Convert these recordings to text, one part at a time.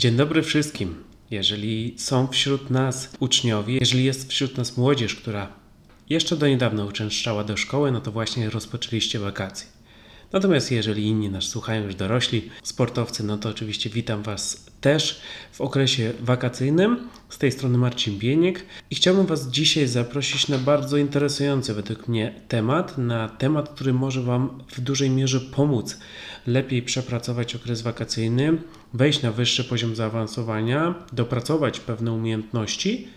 Dzień dobry wszystkim. Jeżeli są wśród nas uczniowie, jeżeli jest wśród nas młodzież, która jeszcze do niedawna uczęszczała do szkoły, no to właśnie rozpoczęliście wakacje. Natomiast jeżeli inni nas słuchają już dorośli, sportowcy, no to oczywiście witam Was też w okresie wakacyjnym. Z tej strony Marcin Bieniek i chciałbym Was dzisiaj zaprosić na bardzo interesujący według mnie temat, na temat, który może Wam w dużej mierze pomóc lepiej przepracować okres wakacyjny, wejść na wyższy poziom zaawansowania, dopracować pewne umiejętności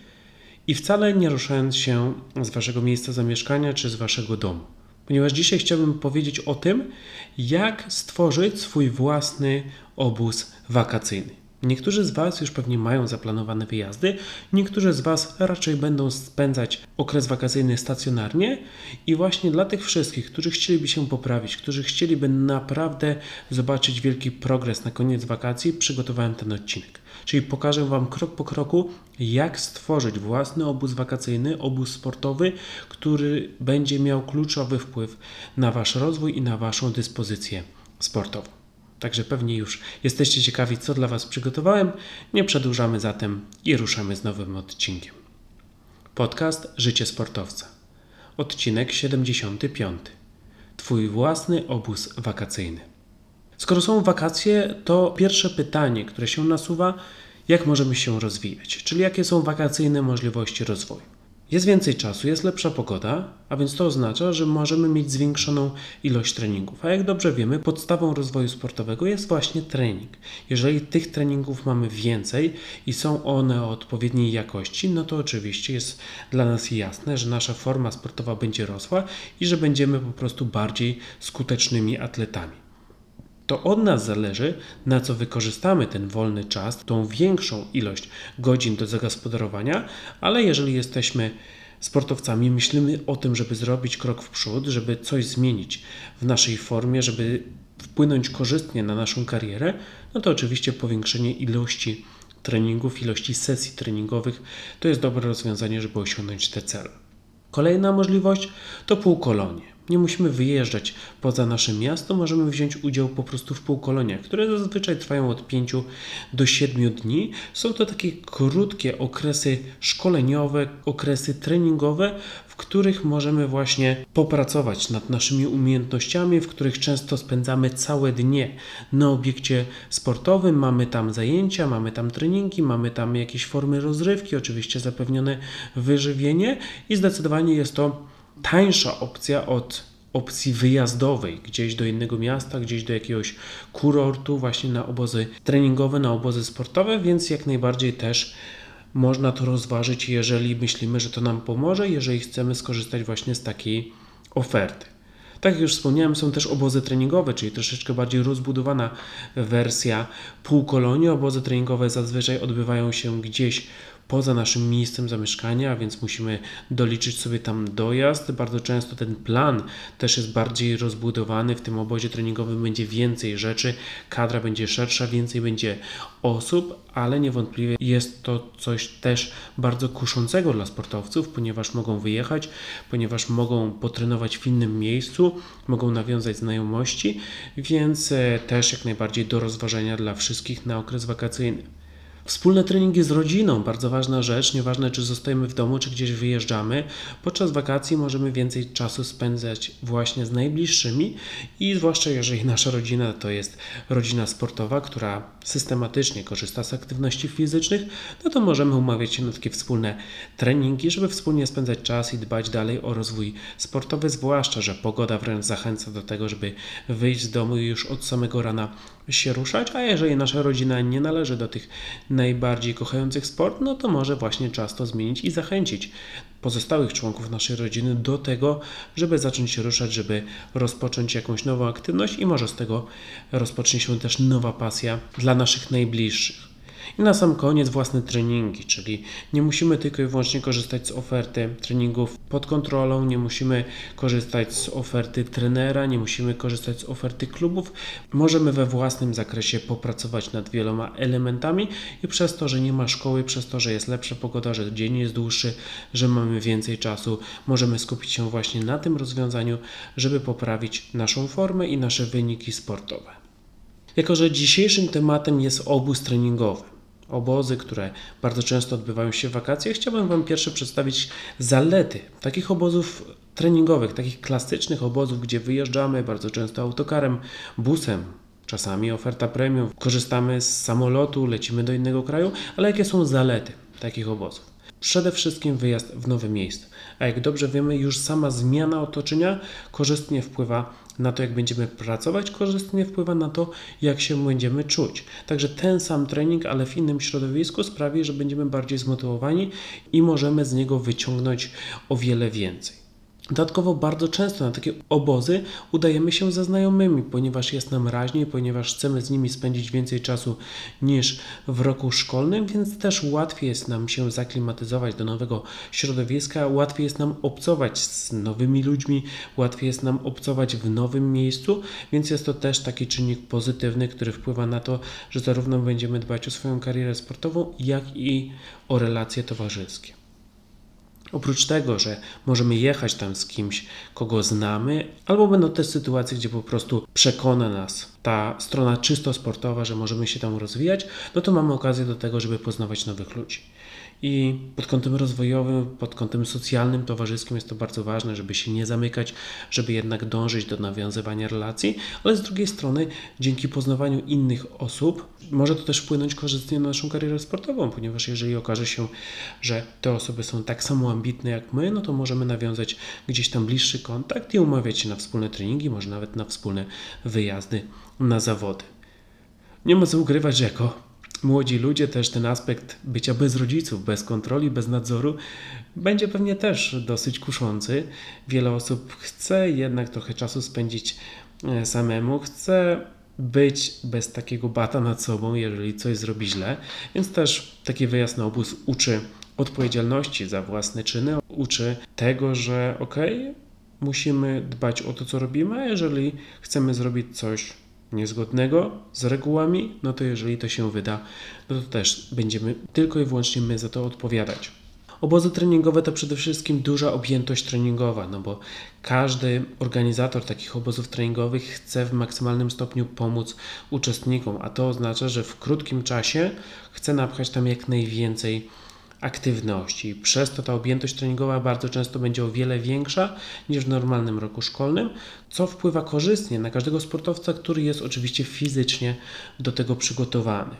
i wcale nie ruszając się z Waszego miejsca zamieszkania czy z Waszego domu ponieważ dzisiaj chciałbym powiedzieć o tym, jak stworzyć swój własny obóz wakacyjny. Niektórzy z Was już pewnie mają zaplanowane wyjazdy, niektórzy z Was raczej będą spędzać okres wakacyjny stacjonarnie i właśnie dla tych wszystkich, którzy chcieliby się poprawić, którzy chcieliby naprawdę zobaczyć wielki progres na koniec wakacji, przygotowałem ten odcinek. Czyli pokażę Wam krok po kroku, jak stworzyć własny obóz wakacyjny, obóz sportowy, który będzie miał kluczowy wpływ na Wasz rozwój i na Waszą dyspozycję sportową. Także pewnie już jesteście ciekawi, co dla Was przygotowałem. Nie przedłużamy zatem i ruszamy z nowym odcinkiem. Podcast Życie Sportowca. Odcinek 75. Twój własny obóz wakacyjny. Skoro są wakacje, to pierwsze pytanie, które się nasuwa, jak możemy się rozwijać, czyli jakie są wakacyjne możliwości rozwoju. Jest więcej czasu, jest lepsza pogoda, a więc to oznacza, że możemy mieć zwiększoną ilość treningów. A jak dobrze wiemy, podstawą rozwoju sportowego jest właśnie trening. Jeżeli tych treningów mamy więcej i są one o odpowiedniej jakości, no to oczywiście jest dla nas jasne, że nasza forma sportowa będzie rosła i że będziemy po prostu bardziej skutecznymi atletami. To od nas zależy, na co wykorzystamy ten wolny czas, tą większą ilość godzin do zagospodarowania, ale jeżeli jesteśmy sportowcami, myślimy o tym, żeby zrobić krok w przód, żeby coś zmienić w naszej formie, żeby wpłynąć korzystnie na naszą karierę, no to oczywiście powiększenie ilości treningów, ilości sesji treningowych to jest dobre rozwiązanie, żeby osiągnąć te cele. Kolejna możliwość to półkolonie. Nie musimy wyjeżdżać poza nasze miasto, możemy wziąć udział po prostu w półkoloniach, które zazwyczaj trwają od 5 do 7 dni. Są to takie krótkie okresy szkoleniowe, okresy treningowe, w których możemy właśnie popracować nad naszymi umiejętnościami, w których często spędzamy całe dnie na obiekcie sportowym. Mamy tam zajęcia, mamy tam treningi, mamy tam jakieś formy rozrywki, oczywiście zapewnione wyżywienie i zdecydowanie jest to tańsza opcja od opcji wyjazdowej gdzieś do innego miasta, gdzieś do jakiegoś kurortu, właśnie na obozy treningowe, na obozy sportowe, więc jak najbardziej też można to rozważyć, jeżeli myślimy, że to nam pomoże, jeżeli chcemy skorzystać właśnie z takiej oferty. Tak jak już wspomniałem, są też obozy treningowe, czyli troszeczkę bardziej rozbudowana wersja półkolonii. Obozy treningowe zazwyczaj odbywają się gdzieś poza naszym miejscem zamieszkania, więc musimy doliczyć sobie tam dojazd. Bardzo często ten plan też jest bardziej rozbudowany. W tym obozie treningowym będzie więcej rzeczy, kadra będzie szersza, więcej będzie osób, ale niewątpliwie jest to coś też bardzo kuszącego dla sportowców, ponieważ mogą wyjechać, ponieważ mogą potrenować w innym miejscu, mogą nawiązać znajomości, więc e, też jak najbardziej do rozważenia dla wszystkich na okres wakacyjny. Wspólne treningi z rodziną, bardzo ważna rzecz, nieważne czy zostajemy w domu, czy gdzieś wyjeżdżamy. Podczas wakacji możemy więcej czasu spędzać właśnie z najbliższymi i zwłaszcza jeżeli nasza rodzina to jest rodzina sportowa, która systematycznie korzysta z aktywności fizycznych, no to możemy umawiać się na takie wspólne treningi, żeby wspólnie spędzać czas i dbać dalej o rozwój sportowy, zwłaszcza, że pogoda wręcz zachęca do tego, żeby wyjść z domu i już od samego rana się ruszać, a jeżeli nasza rodzina nie należy do tych najbardziej kochających sport, no to może właśnie czas to zmienić i zachęcić pozostałych członków naszej rodziny do tego, żeby zacząć się ruszać, żeby rozpocząć jakąś nową aktywność i może z tego rozpocznie się też nowa pasja dla naszych najbliższych. I na sam koniec własne treningi, czyli nie musimy tylko i wyłącznie korzystać z oferty treningów pod kontrolą, nie musimy korzystać z oferty trenera, nie musimy korzystać z oferty klubów. Możemy we własnym zakresie popracować nad wieloma elementami i przez to, że nie ma szkoły, przez to, że jest lepsza pogoda, że dzień jest dłuższy, że mamy więcej czasu, możemy skupić się właśnie na tym rozwiązaniu, żeby poprawić naszą formę i nasze wyniki sportowe. Jako, że dzisiejszym tematem jest obóz treningowy, obozy, które bardzo często odbywają się w wakacje, chciałbym Wam pierwsze przedstawić zalety takich obozów treningowych, takich klasycznych obozów, gdzie wyjeżdżamy bardzo często autokarem, busem, czasami oferta premium, korzystamy z samolotu, lecimy do innego kraju, ale jakie są zalety takich obozów? Przede wszystkim wyjazd w nowe miejsce. A jak dobrze wiemy, już sama zmiana otoczenia korzystnie wpływa na to, jak będziemy pracować, korzystnie wpływa na to, jak się będziemy czuć. Także ten sam trening, ale w innym środowisku sprawi, że będziemy bardziej zmotywowani i możemy z niego wyciągnąć o wiele więcej. Dodatkowo bardzo często na takie obozy udajemy się ze znajomymi, ponieważ jest nam raźniej, ponieważ chcemy z nimi spędzić więcej czasu niż w roku szkolnym, więc też łatwiej jest nam się zaklimatyzować do nowego środowiska, łatwiej jest nam obcować z nowymi ludźmi, łatwiej jest nam obcować w nowym miejscu, więc jest to też taki czynnik pozytywny, który wpływa na to, że zarówno będziemy dbać o swoją karierę sportową, jak i o relacje towarzyskie. Oprócz tego, że możemy jechać tam z kimś, kogo znamy, albo będą te sytuacje, gdzie po prostu przekona nas ta strona czysto sportowa, że możemy się tam rozwijać, no to mamy okazję do tego, żeby poznawać nowych ludzi. I pod kątem rozwojowym, pod kątem socjalnym, towarzyskim jest to bardzo ważne, żeby się nie zamykać, żeby jednak dążyć do nawiązywania relacji, ale z drugiej strony, dzięki poznawaniu innych osób, może to też wpłynąć korzystnie na naszą karierę sportową, ponieważ jeżeli okaże się, że te osoby są tak samo ambitne jak my, no to możemy nawiązać gdzieś tam bliższy kontakt i umawiać się na wspólne treningi, może nawet na wspólne wyjazdy na zawody. Nie ma co ukrywać, że jako młodzi ludzie też ten aspekt bycia bez rodziców, bez kontroli, bez nadzoru będzie pewnie też dosyć kuszący. Wiele osób chce jednak trochę czasu spędzić e, samemu, chce być bez takiego bata nad sobą, jeżeli coś zrobi źle, więc też taki wyjazd na obóz uczy odpowiedzialności za własne czyny, uczy tego, że okej, okay, musimy dbać o to, co robimy, a jeżeli chcemy zrobić coś niezgodnego z regułami, no to jeżeli to się wyda, no to też będziemy tylko i wyłącznie my za to odpowiadać. Obozy treningowe to przede wszystkim duża objętość treningowa, no bo każdy organizator takich obozów treningowych chce w maksymalnym stopniu pomóc uczestnikom, a to oznacza, że w krótkim czasie chce napchać tam jak najwięcej aktywności. Przez to ta objętość treningowa bardzo często będzie o wiele większa niż w normalnym roku szkolnym, co wpływa korzystnie na każdego sportowca, który jest oczywiście fizycznie do tego przygotowany.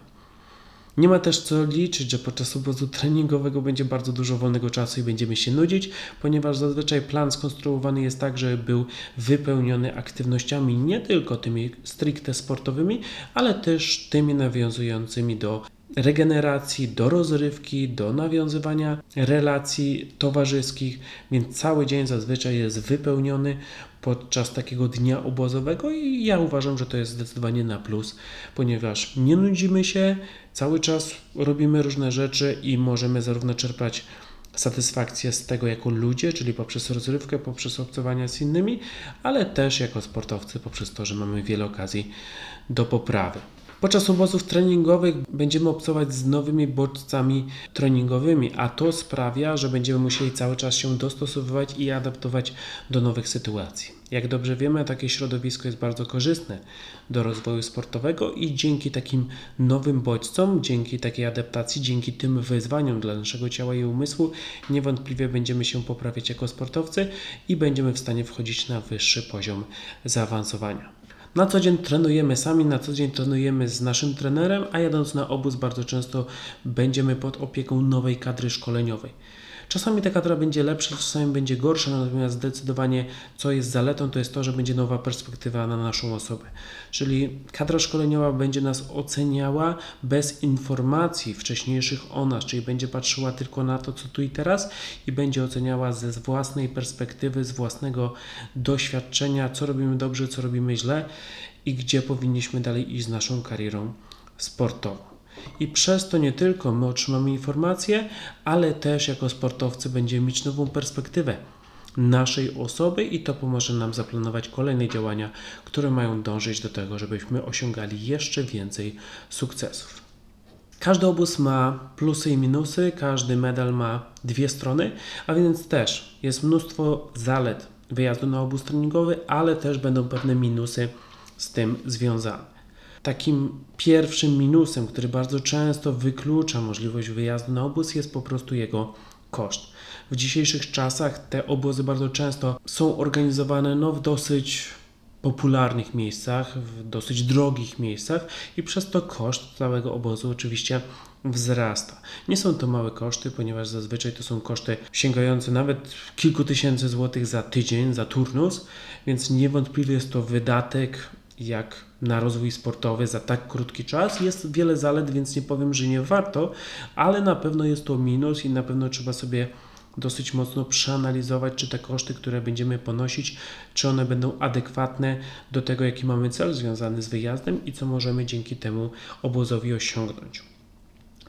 Nie ma też co liczyć, że podczas obozu treningowego będzie bardzo dużo wolnego czasu i będziemy się nudzić, ponieważ zazwyczaj plan skonstruowany jest tak, żeby był wypełniony aktywnościami nie tylko tymi stricte sportowymi, ale też tymi nawiązującymi do regeneracji, do rozrywki, do nawiązywania relacji towarzyskich, więc cały dzień zazwyczaj jest wypełniony podczas takiego dnia obozowego i ja uważam, że to jest zdecydowanie na plus, ponieważ nie nudzimy się, cały czas robimy różne rzeczy i możemy zarówno czerpać satysfakcję z tego jako ludzie, czyli poprzez rozrywkę, poprzez obcowania z innymi, ale też jako sportowcy poprzez to, że mamy wiele okazji do poprawy. Podczas obozów treningowych będziemy obcować z nowymi bodźcami treningowymi, a to sprawia, że będziemy musieli cały czas się dostosowywać i adaptować do nowych sytuacji. Jak dobrze wiemy, takie środowisko jest bardzo korzystne do rozwoju sportowego i dzięki takim nowym bodźcom, dzięki takiej adaptacji, dzięki tym wyzwaniom dla naszego ciała i umysłu, niewątpliwie będziemy się poprawiać jako sportowcy i będziemy w stanie wchodzić na wyższy poziom zaawansowania. Na co dzień trenujemy sami, na co dzień trenujemy z naszym trenerem, a jadąc na obóz bardzo często będziemy pod opieką nowej kadry szkoleniowej. Czasami ta kadra będzie lepsza, czasami będzie gorsza, natomiast zdecydowanie co jest zaletą, to jest to, że będzie nowa perspektywa na naszą osobę. Czyli kadra szkoleniowa będzie nas oceniała bez informacji wcześniejszych o nas, czyli będzie patrzyła tylko na to, co tu i teraz i będzie oceniała ze własnej perspektywy, z własnego doświadczenia, co robimy dobrze, co robimy źle i gdzie powinniśmy dalej iść z naszą karierą sportową i przez to nie tylko my otrzymamy informacje, ale też jako sportowcy będziemy mieć nową perspektywę naszej osoby i to pomoże nam zaplanować kolejne działania, które mają dążyć do tego, żebyśmy osiągali jeszcze więcej sukcesów. Każdy obóz ma plusy i minusy, każdy medal ma dwie strony, a więc też jest mnóstwo zalet wyjazdu na obóz treningowy, ale też będą pewne minusy z tym związane. Takim pierwszym minusem, który bardzo często wyklucza możliwość wyjazdu na obóz, jest po prostu jego koszt. W dzisiejszych czasach te obozy bardzo często są organizowane no, w dosyć popularnych miejscach, w dosyć drogich miejscach i przez to koszt całego obozu oczywiście wzrasta. Nie są to małe koszty, ponieważ zazwyczaj to są koszty sięgające nawet kilku tysięcy złotych za tydzień, za turnus, więc niewątpliwie jest to wydatek jak na rozwój sportowy za tak krótki czas. Jest wiele zalet, więc nie powiem, że nie warto, ale na pewno jest to minus i na pewno trzeba sobie dosyć mocno przeanalizować, czy te koszty, które będziemy ponosić, czy one będą adekwatne do tego, jaki mamy cel związany z wyjazdem i co możemy dzięki temu obozowi osiągnąć.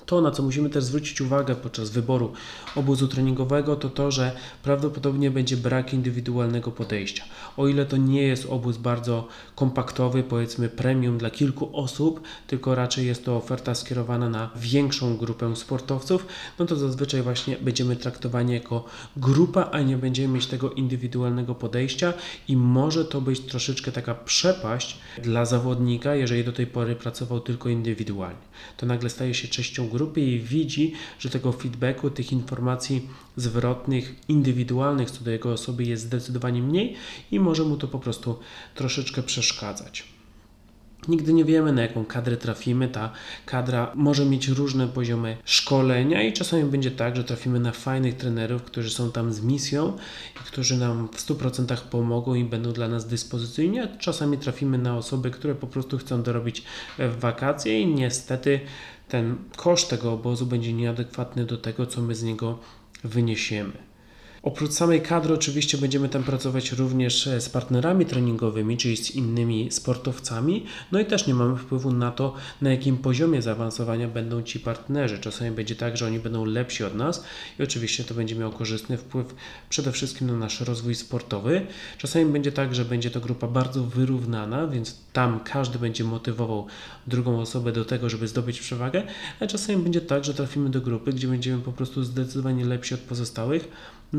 To, na co musimy też zwrócić uwagę podczas wyboru obozu treningowego, to to, że prawdopodobnie będzie brak indywidualnego podejścia. O ile to nie jest obóz bardzo kompaktowy, powiedzmy premium dla kilku osób, tylko raczej jest to oferta skierowana na większą grupę sportowców, no to zazwyczaj właśnie będziemy traktowani jako grupa, a nie będziemy mieć tego indywidualnego podejścia i może to być troszeczkę taka przepaść dla zawodnika, jeżeli do tej pory pracował tylko indywidualnie. To nagle staje się częścią grupy i widzi, że tego feedbacku, tych informacji zwrotnych, indywidualnych co do jego osoby jest zdecydowanie mniej i może mu to po prostu troszeczkę przeszkadzać. Nigdy nie wiemy, na jaką kadrę trafimy. Ta kadra może mieć różne poziomy szkolenia, i czasami będzie tak, że trafimy na fajnych trenerów, którzy są tam z misją i którzy nam w 100% pomogą i będą dla nas dyspozycyjni. A czasami trafimy na osoby, które po prostu chcą dorobić w wakacje, i niestety ten koszt tego obozu będzie nieadekwatny do tego, co my z niego wyniesiemy. Oprócz samej kadry, oczywiście będziemy tam pracować również e, z partnerami treningowymi, czyli z innymi sportowcami. No i też nie mamy wpływu na to, na jakim poziomie zaawansowania będą ci partnerzy. Czasami będzie tak, że oni będą lepsi od nas i oczywiście to będzie miało korzystny wpływ przede wszystkim na nasz rozwój sportowy. Czasami będzie tak, że będzie to grupa bardzo wyrównana, więc tam każdy będzie motywował drugą osobę do tego, żeby zdobyć przewagę, a czasami będzie tak, że trafimy do grupy, gdzie będziemy po prostu zdecydowanie lepsi od pozostałych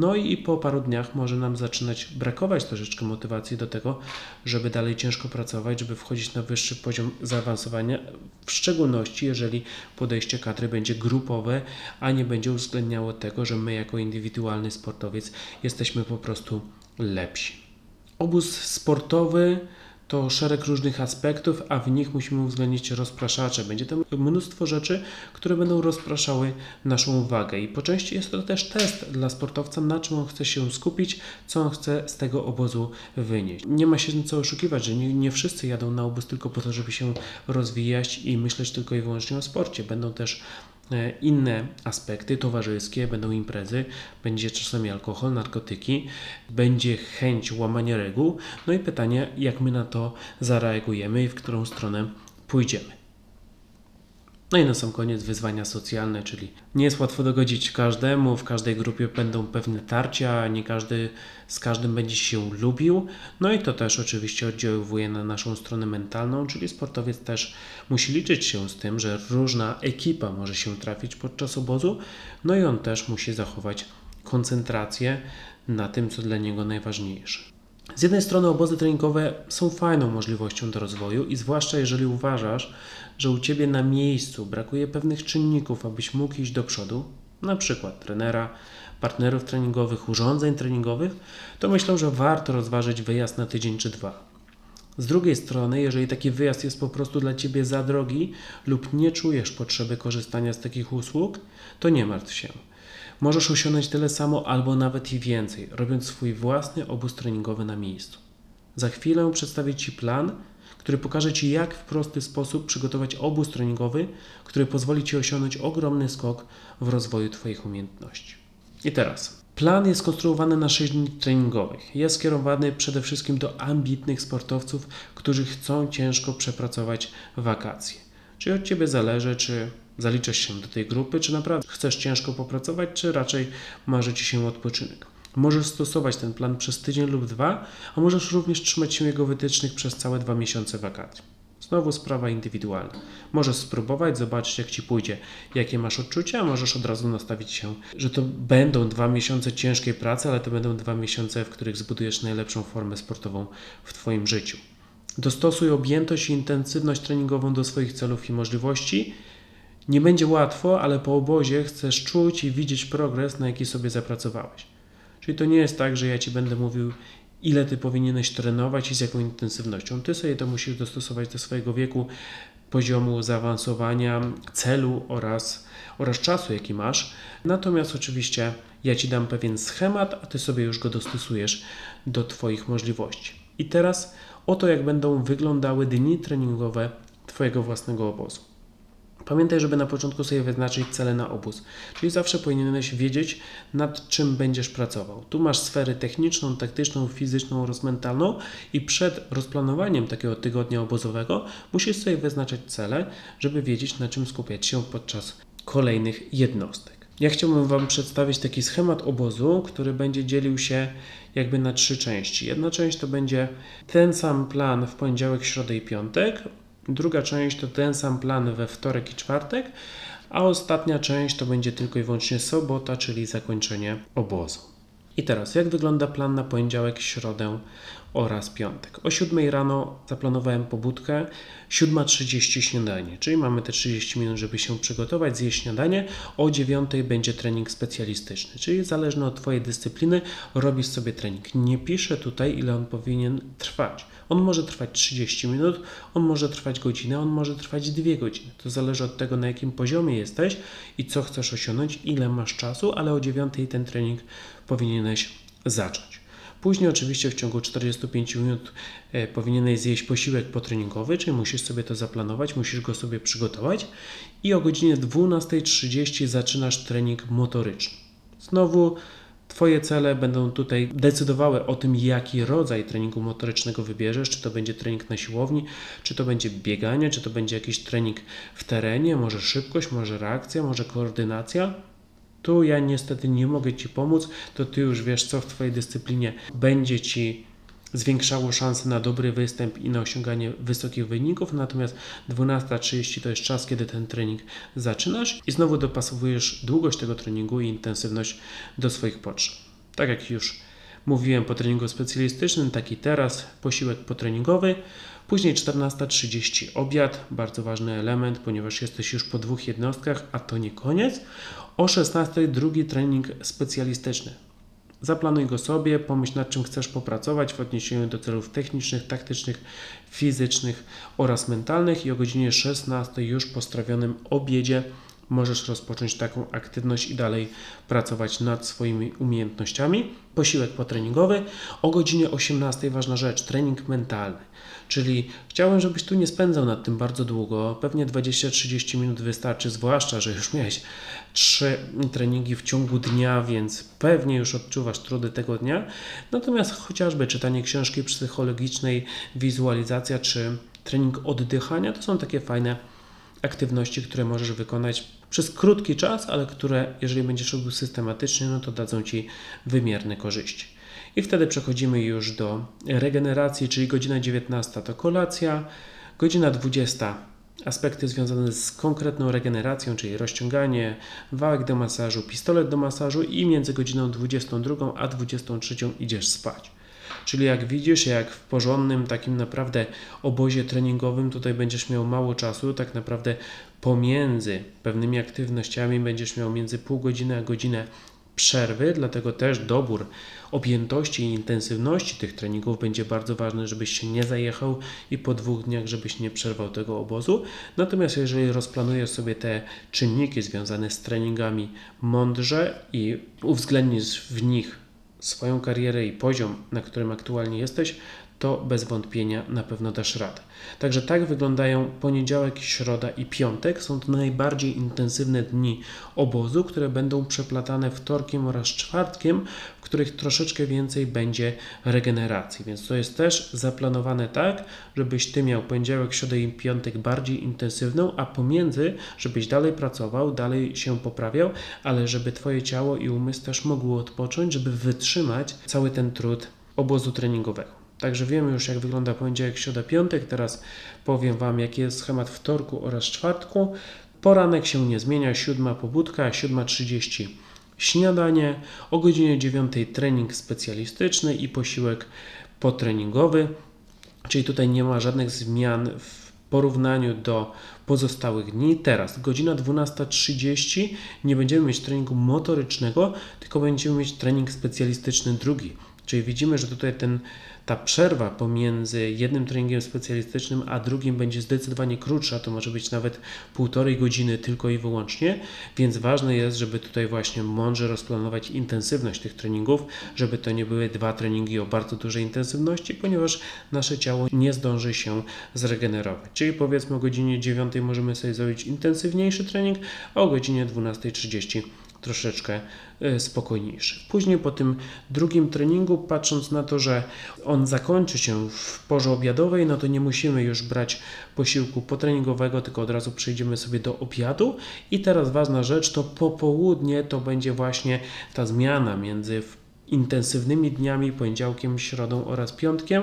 no i po paru dniach może nam zaczynać brakować troszeczkę motywacji do tego, żeby dalej ciężko pracować, żeby wchodzić na wyższy poziom zaawansowania, w szczególności jeżeli podejście kadry będzie grupowe, a nie będzie uwzględniało tego, że my jako indywidualny sportowiec jesteśmy po prostu lepsi. Obóz sportowy to szereg różnych aspektów, a w nich musimy uwzględnić rozpraszacze. Będzie tam mnóstwo rzeczy, które będą rozpraszały naszą uwagę. I po części jest to też test dla sportowca, na czym on chce się skupić, co on chce z tego obozu wynieść. Nie ma się co oszukiwać, że nie, nie wszyscy jadą na obóz tylko po to, żeby się rozwijać i myśleć tylko i wyłącznie o sporcie. Będą też inne aspekty towarzyskie, będą imprezy, będzie czasami alkohol, narkotyki, będzie chęć łamania reguł. No i pytanie, jak my na to zareagujemy i w którą stronę pójdziemy. No i na sam koniec wyzwania socjalne, czyli nie jest łatwo dogodzić każdemu, w każdej grupie będą pewne tarcia, nie każdy z każdym będzie się lubił. No i to też oczywiście oddziaływuje na naszą stronę mentalną, czyli sportowiec też musi liczyć się z tym, że różna ekipa może się trafić podczas obozu, no i on też musi zachować koncentrację na tym, co dla niego najważniejsze. Z jednej strony obozy treningowe są fajną możliwością do rozwoju i zwłaszcza jeżeli uważasz, że u Ciebie na miejscu brakuje pewnych czynników, abyś mógł iść do przodu, na przykład trenera, partnerów treningowych, urządzeń treningowych, to myślę, że warto rozważyć wyjazd na tydzień czy dwa. Z drugiej strony, jeżeli taki wyjazd jest po prostu dla Ciebie za drogi lub nie czujesz potrzeby korzystania z takich usług, to nie martw się. Możesz osiągnąć tyle samo albo nawet i więcej, robiąc swój własny obóz treningowy na miejscu. Za chwilę przedstawię Ci plan, który pokaże Ci, jak w prosty sposób przygotować obóz treningowy, który pozwoli Ci osiągnąć ogromny skok w rozwoju Twoich umiejętności. I teraz. Plan jest konstruowany na 6 dni treningowych. Jest skierowany przede wszystkim do ambitnych sportowców, którzy chcą ciężko przepracować wakacje. Czyli od Ciebie zależy, czy zaliczasz się do tej grupy, czy naprawdę chcesz ciężko popracować, czy raczej marzy Ci się odpoczynek. Możesz stosować ten plan przez tydzień lub dwa, a możesz również trzymać się jego wytycznych przez całe dwa miesiące wakacji. Znowu sprawa indywidualna. Możesz spróbować, zobaczyć jak Ci pójdzie, jakie masz odczucia, możesz od razu nastawić się, że to będą dwa miesiące ciężkiej pracy, ale to będą dwa miesiące, w których zbudujesz najlepszą formę sportową w Twoim życiu. Dostosuj objętość i intensywność treningową do swoich celów i możliwości. Nie będzie łatwo, ale po obozie chcesz czuć i widzieć progres, na jaki sobie zapracowałeś. Czyli to nie jest tak, że ja ci będę mówił, ile ty powinieneś trenować i z jaką intensywnością. Ty sobie to musisz dostosować do swojego wieku, poziomu zaawansowania, celu oraz, oraz czasu, jaki masz. Natomiast oczywiście ja ci dam pewien schemat, a ty sobie już go dostosujesz do Twoich możliwości. I teraz oto, jak będą wyglądały dni treningowe Twojego własnego obozu. Pamiętaj, żeby na początku sobie wyznaczyć cele na obóz, czyli zawsze powinieneś wiedzieć, nad czym będziesz pracował. Tu masz sferę techniczną, taktyczną, fizyczną oraz mentalną i przed rozplanowaniem takiego tygodnia obozowego musisz sobie wyznaczać cele, żeby wiedzieć, na czym skupiać się podczas kolejnych jednostek. Ja chciałbym Wam przedstawić taki schemat obozu, który będzie dzielił się jakby na trzy części. Jedna część to będzie ten sam plan w poniedziałek, środę i piątek, Druga część to ten sam plan we wtorek i czwartek, a ostatnia część to będzie tylko i wyłącznie sobota, czyli zakończenie obozu. I teraz, jak wygląda plan na poniedziałek, środę oraz piątek? O 7 rano zaplanowałem pobudkę, 7.30 śniadanie, czyli mamy te 30 minut, żeby się przygotować, zjeść śniadanie. O 9 będzie trening specjalistyczny, czyli zależny od Twojej dyscypliny robisz sobie trening. Nie piszę tutaj, ile on powinien trwać. On może trwać 30 minut, on może trwać godzinę, on może trwać 2 godziny. To zależy od tego, na jakim poziomie jesteś i co chcesz osiągnąć, ile masz czasu, ale o 9 ten trening powinieneś zacząć. Później oczywiście w ciągu 45 minut e, powinieneś zjeść posiłek potreningowy, czyli musisz sobie to zaplanować, musisz go sobie przygotować i o godzinie 12.30 zaczynasz trening motoryczny. Znowu Twoje cele będą tutaj decydowały o tym, jaki rodzaj treningu motorycznego wybierzesz, czy to będzie trening na siłowni, czy to będzie bieganie, czy to będzie jakiś trening w terenie, może szybkość, może reakcja, może koordynacja. Tu ja niestety nie mogę Ci pomóc, to Ty już wiesz, co w Twojej dyscyplinie będzie Ci zwiększało szanse na dobry występ i na osiąganie wysokich wyników, natomiast 12.30 to jest czas, kiedy ten trening zaczynasz i znowu dopasowujesz długość tego treningu i intensywność do swoich potrzeb. Tak jak już mówiłem po treningu specjalistycznym, tak i teraz posiłek potreningowy, później 14.30 obiad, bardzo ważny element, ponieważ jesteś już po dwóch jednostkach, a to nie koniec. O 16.00 drugi trening specjalistyczny. Zaplanuj go sobie, pomyśl nad czym chcesz popracować w odniesieniu do celów technicznych, taktycznych, fizycznych oraz mentalnych i o godzinie 16 już po strawionym obiedzie możesz rozpocząć taką aktywność i dalej pracować nad swoimi umiejętnościami. Posiłek potreningowy o godzinie 18 ważna rzecz, trening mentalny. Czyli chciałem, żebyś tu nie spędzał nad tym bardzo długo. Pewnie 20-30 minut wystarczy, zwłaszcza, że już miałeś trzy treningi w ciągu dnia, więc pewnie już odczuwasz trudy tego dnia. Natomiast chociażby czytanie książki psychologicznej, wizualizacja czy trening oddychania to są takie fajne aktywności, które możesz wykonać przez krótki czas, ale które, jeżeli będziesz robił systematycznie, no to dadzą ci wymierne korzyści. I wtedy przechodzimy już do regeneracji, czyli godzina 19 to kolacja, godzina 20 aspekty związane z konkretną regeneracją, czyli rozciąganie, wałek do masażu, pistolet do masażu i między godziną 22 a 23 idziesz spać. Czyli jak widzisz, jak w porządnym takim naprawdę obozie treningowym tutaj będziesz miał mało czasu, tak naprawdę pomiędzy pewnymi aktywnościami będziesz miał między pół godziny a godzinę przerwy, dlatego też dobór objętości i intensywności tych treningów będzie bardzo ważny, żebyś się nie zajechał i po dwóch dniach, żebyś nie przerwał tego obozu. Natomiast jeżeli rozplanujesz sobie te czynniki związane z treningami mądrze i uwzględnisz w nich swoją karierę i poziom, na którym aktualnie jesteś, to bez wątpienia na pewno dasz radę. Także tak wyglądają poniedziałek, środa i piątek. Są to najbardziej intensywne dni obozu, które będą przeplatane wtorkiem oraz czwartkiem, w których troszeczkę więcej będzie regeneracji. Więc to jest też zaplanowane tak, żebyś ty miał poniedziałek, środę i piątek bardziej intensywną, a pomiędzy, żebyś dalej pracował, dalej się poprawiał, ale żeby twoje ciało i umysł też mogły odpocząć, żeby wytrzymać cały ten trud obozu treningowego. Także wiemy już, jak wygląda poniedziałek, środa, piątek. Teraz powiem Wam, jaki jest schemat wtorku oraz czwartku. Poranek się nie zmienia, siódma pobudka, 7.30 śniadanie, o godzinie 9 trening specjalistyczny i posiłek potreningowy. Czyli tutaj nie ma żadnych zmian w porównaniu do pozostałych dni. Teraz godzina 12.30 nie będziemy mieć treningu motorycznego, tylko będziemy mieć trening specjalistyczny drugi. Czyli widzimy, że tutaj ten, ta przerwa pomiędzy jednym treningiem specjalistycznym a drugim będzie zdecydowanie krótsza, to może być nawet półtorej godziny tylko i wyłącznie, więc ważne jest, żeby tutaj właśnie mądrze rozplanować intensywność tych treningów, żeby to nie były dwa treningi o bardzo dużej intensywności, ponieważ nasze ciało nie zdąży się zregenerować. Czyli powiedzmy o godzinie 9 możemy sobie zrobić intensywniejszy trening, a o godzinie 12.30 troszeczkę e, spokojniejszy. Później po tym drugim treningu, patrząc na to, że on zakończy się w porze obiadowej, no to nie musimy już brać posiłku potreningowego, tylko od razu przejdziemy sobie do obiadu. I teraz ważna rzecz, to popołudnie to będzie właśnie ta zmiana między intensywnymi dniami, poniedziałkiem, środą oraz piątkiem,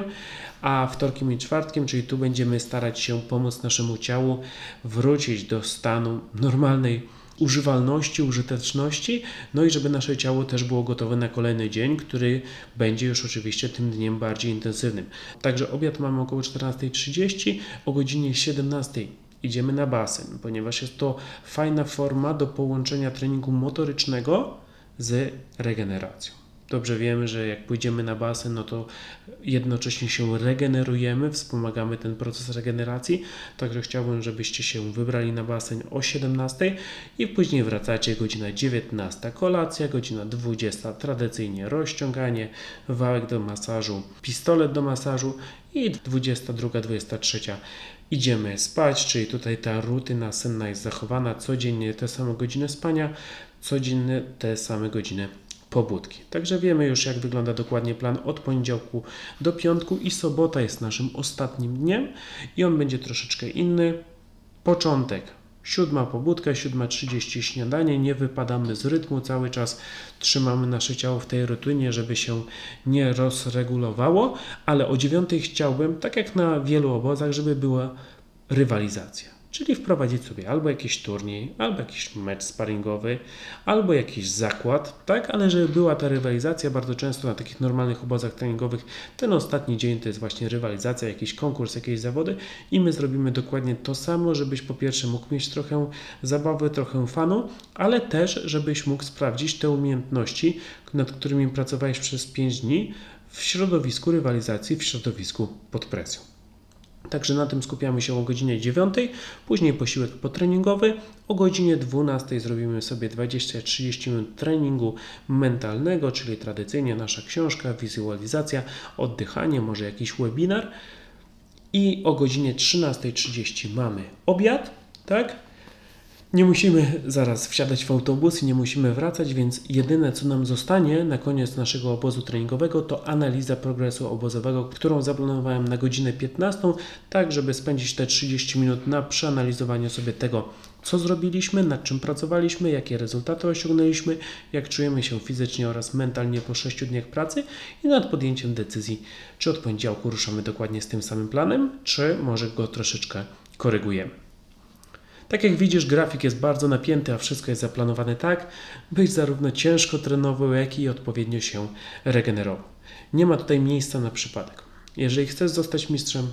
a wtorkiem i czwartkiem, czyli tu będziemy starać się pomóc naszemu ciału wrócić do stanu normalnej używalności, użyteczności, no i żeby nasze ciało też było gotowe na kolejny dzień, który będzie już oczywiście tym dniem bardziej intensywnym. Także obiad mamy około 14.30, o godzinie 17.00 idziemy na basen, ponieważ jest to fajna forma do połączenia treningu motorycznego z regeneracją. Dobrze wiemy, że jak pójdziemy na basen, no to jednocześnie się regenerujemy, wspomagamy ten proces regeneracji. Także chciałbym, żebyście się wybrali na basen o 17 i później wracacie godzina 19 kolacja, godzina 20 tradycyjnie rozciąganie, wałek do masażu, pistolet do masażu i 22-23 idziemy spać, czyli tutaj ta rutyna senna jest zachowana, codziennie te same godziny spania, codziennie te same godziny pobudki. Także wiemy już, jak wygląda dokładnie plan od poniedziałku do piątku i sobota jest naszym ostatnim dniem i on będzie troszeczkę inny. Początek. Siódma pobudka, 7.30 śniadanie, nie wypadamy z rytmu, cały czas trzymamy nasze ciało w tej rutynie, żeby się nie rozregulowało, ale o dziewiątej chciałbym, tak jak na wielu obozach, żeby była rywalizacja. Czyli wprowadzić sobie albo jakiś turniej, albo jakiś mecz sparingowy, albo jakiś zakład, tak? Ale żeby była ta rywalizacja, bardzo często na takich normalnych obozach treningowych ten ostatni dzień to jest właśnie rywalizacja, jakiś konkurs, jakieś zawody i my zrobimy dokładnie to samo, żebyś po pierwsze mógł mieć trochę zabawy, trochę fanu, ale też żebyś mógł sprawdzić te umiejętności, nad którymi pracowałeś przez 5 dni w środowisku rywalizacji, w środowisku pod presją. Także na tym skupiamy się o godzinie 9, później posiłek potreningowy. O godzinie 12 zrobimy sobie 20-30 minut treningu mentalnego, czyli tradycyjnie nasza książka, wizualizacja, oddychanie, może jakiś webinar. I o godzinie 13.30 mamy obiad, tak? Nie musimy zaraz wsiadać w autobus i nie musimy wracać, więc jedyne co nam zostanie na koniec naszego obozu treningowego to analiza progresu obozowego, którą zaplanowałem na godzinę 15, tak żeby spędzić te 30 minut na przeanalizowaniu sobie tego, co zrobiliśmy, nad czym pracowaliśmy, jakie rezultaty osiągnęliśmy, jak czujemy się fizycznie oraz mentalnie po 6 dniach pracy i nad podjęciem decyzji, czy od poniedziałku ruszamy dokładnie z tym samym planem, czy może go troszeczkę korygujemy. Tak jak widzisz, grafik jest bardzo napięty, a wszystko jest zaplanowane tak, byś zarówno ciężko trenował, jak i odpowiednio się regenerował. Nie ma tutaj miejsca na przypadek. Jeżeli chcesz zostać mistrzem,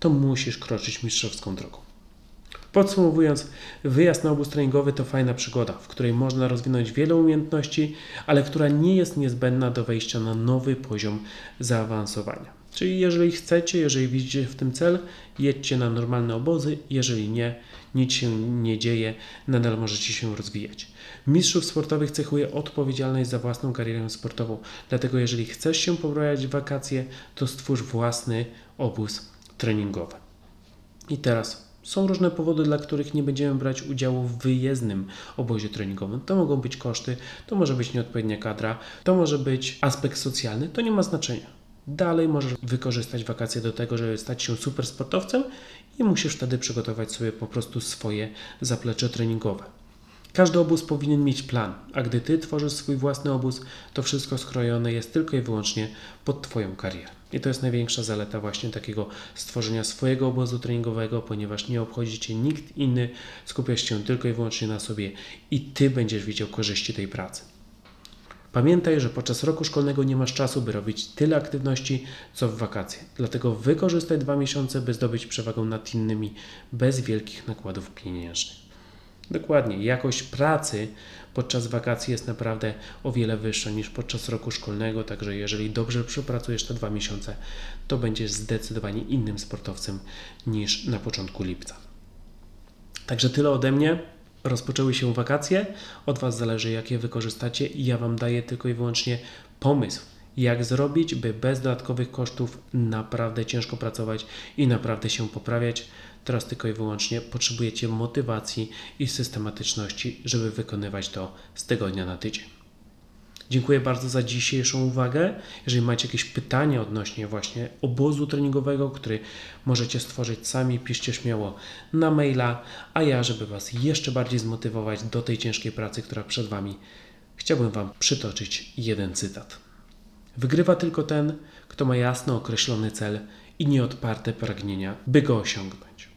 to musisz kroczyć mistrzowską drogą. Podsumowując, wyjazd na obóz treningowy to fajna przygoda, w której można rozwinąć wiele umiejętności, ale która nie jest niezbędna do wejścia na nowy poziom zaawansowania. Czyli jeżeli chcecie, jeżeli widzicie w tym cel, jedźcie na normalne obozy, jeżeli nie, nic się nie dzieje, nadal możecie się rozwijać. Mistrzów sportowych cechuje odpowiedzialność za własną karierę sportową, dlatego jeżeli chcesz się pobrać w wakacje, to stwórz własny obóz treningowy. I teraz są różne powody, dla których nie będziemy brać udziału w wyjezdnym obozie treningowym. To mogą być koszty, to może być nieodpowiednia kadra, to może być aspekt socjalny, to nie ma znaczenia. Dalej możesz wykorzystać wakacje do tego, żeby stać się super sportowcem i musisz wtedy przygotować sobie po prostu swoje zaplecze treningowe. Każdy obóz powinien mieć plan, a gdy ty tworzysz swój własny obóz, to wszystko skrojone jest tylko i wyłącznie pod Twoją karierę. I to jest największa zaleta właśnie takiego stworzenia swojego obozu treningowego, ponieważ nie obchodzi Cię nikt inny, skupiasz się tylko i wyłącznie na sobie i Ty będziesz widział korzyści tej pracy. Pamiętaj, że podczas roku szkolnego nie masz czasu, by robić tyle aktywności, co w wakacje. Dlatego wykorzystaj dwa miesiące, by zdobyć przewagę nad innymi bez wielkich nakładów pieniężnych. Dokładnie, jakość pracy podczas wakacji jest naprawdę o wiele wyższa niż podczas roku szkolnego, także jeżeli dobrze przepracujesz te dwa miesiące, to będziesz zdecydowanie innym sportowcem niż na początku lipca. Także tyle ode mnie. Rozpoczęły się wakacje, od Was zależy, jak je wykorzystacie, i ja Wam daję tylko i wyłącznie pomysł, jak zrobić, by bez dodatkowych kosztów naprawdę ciężko pracować i naprawdę się poprawiać. Teraz tylko i wyłącznie potrzebujecie motywacji i systematyczności, żeby wykonywać to z tygodnia na tydzień. Dziękuję bardzo za dzisiejszą uwagę. Jeżeli macie jakieś pytania odnośnie właśnie obozu treningowego, który możecie stworzyć sami, piszcie śmiało na maila, a ja, żeby Was jeszcze bardziej zmotywować do tej ciężkiej pracy, która przed Wami, chciałbym Wam przytoczyć jeden cytat. Wygrywa tylko ten, kto ma jasno określony cel i nieodparte pragnienia, by go osiągnąć.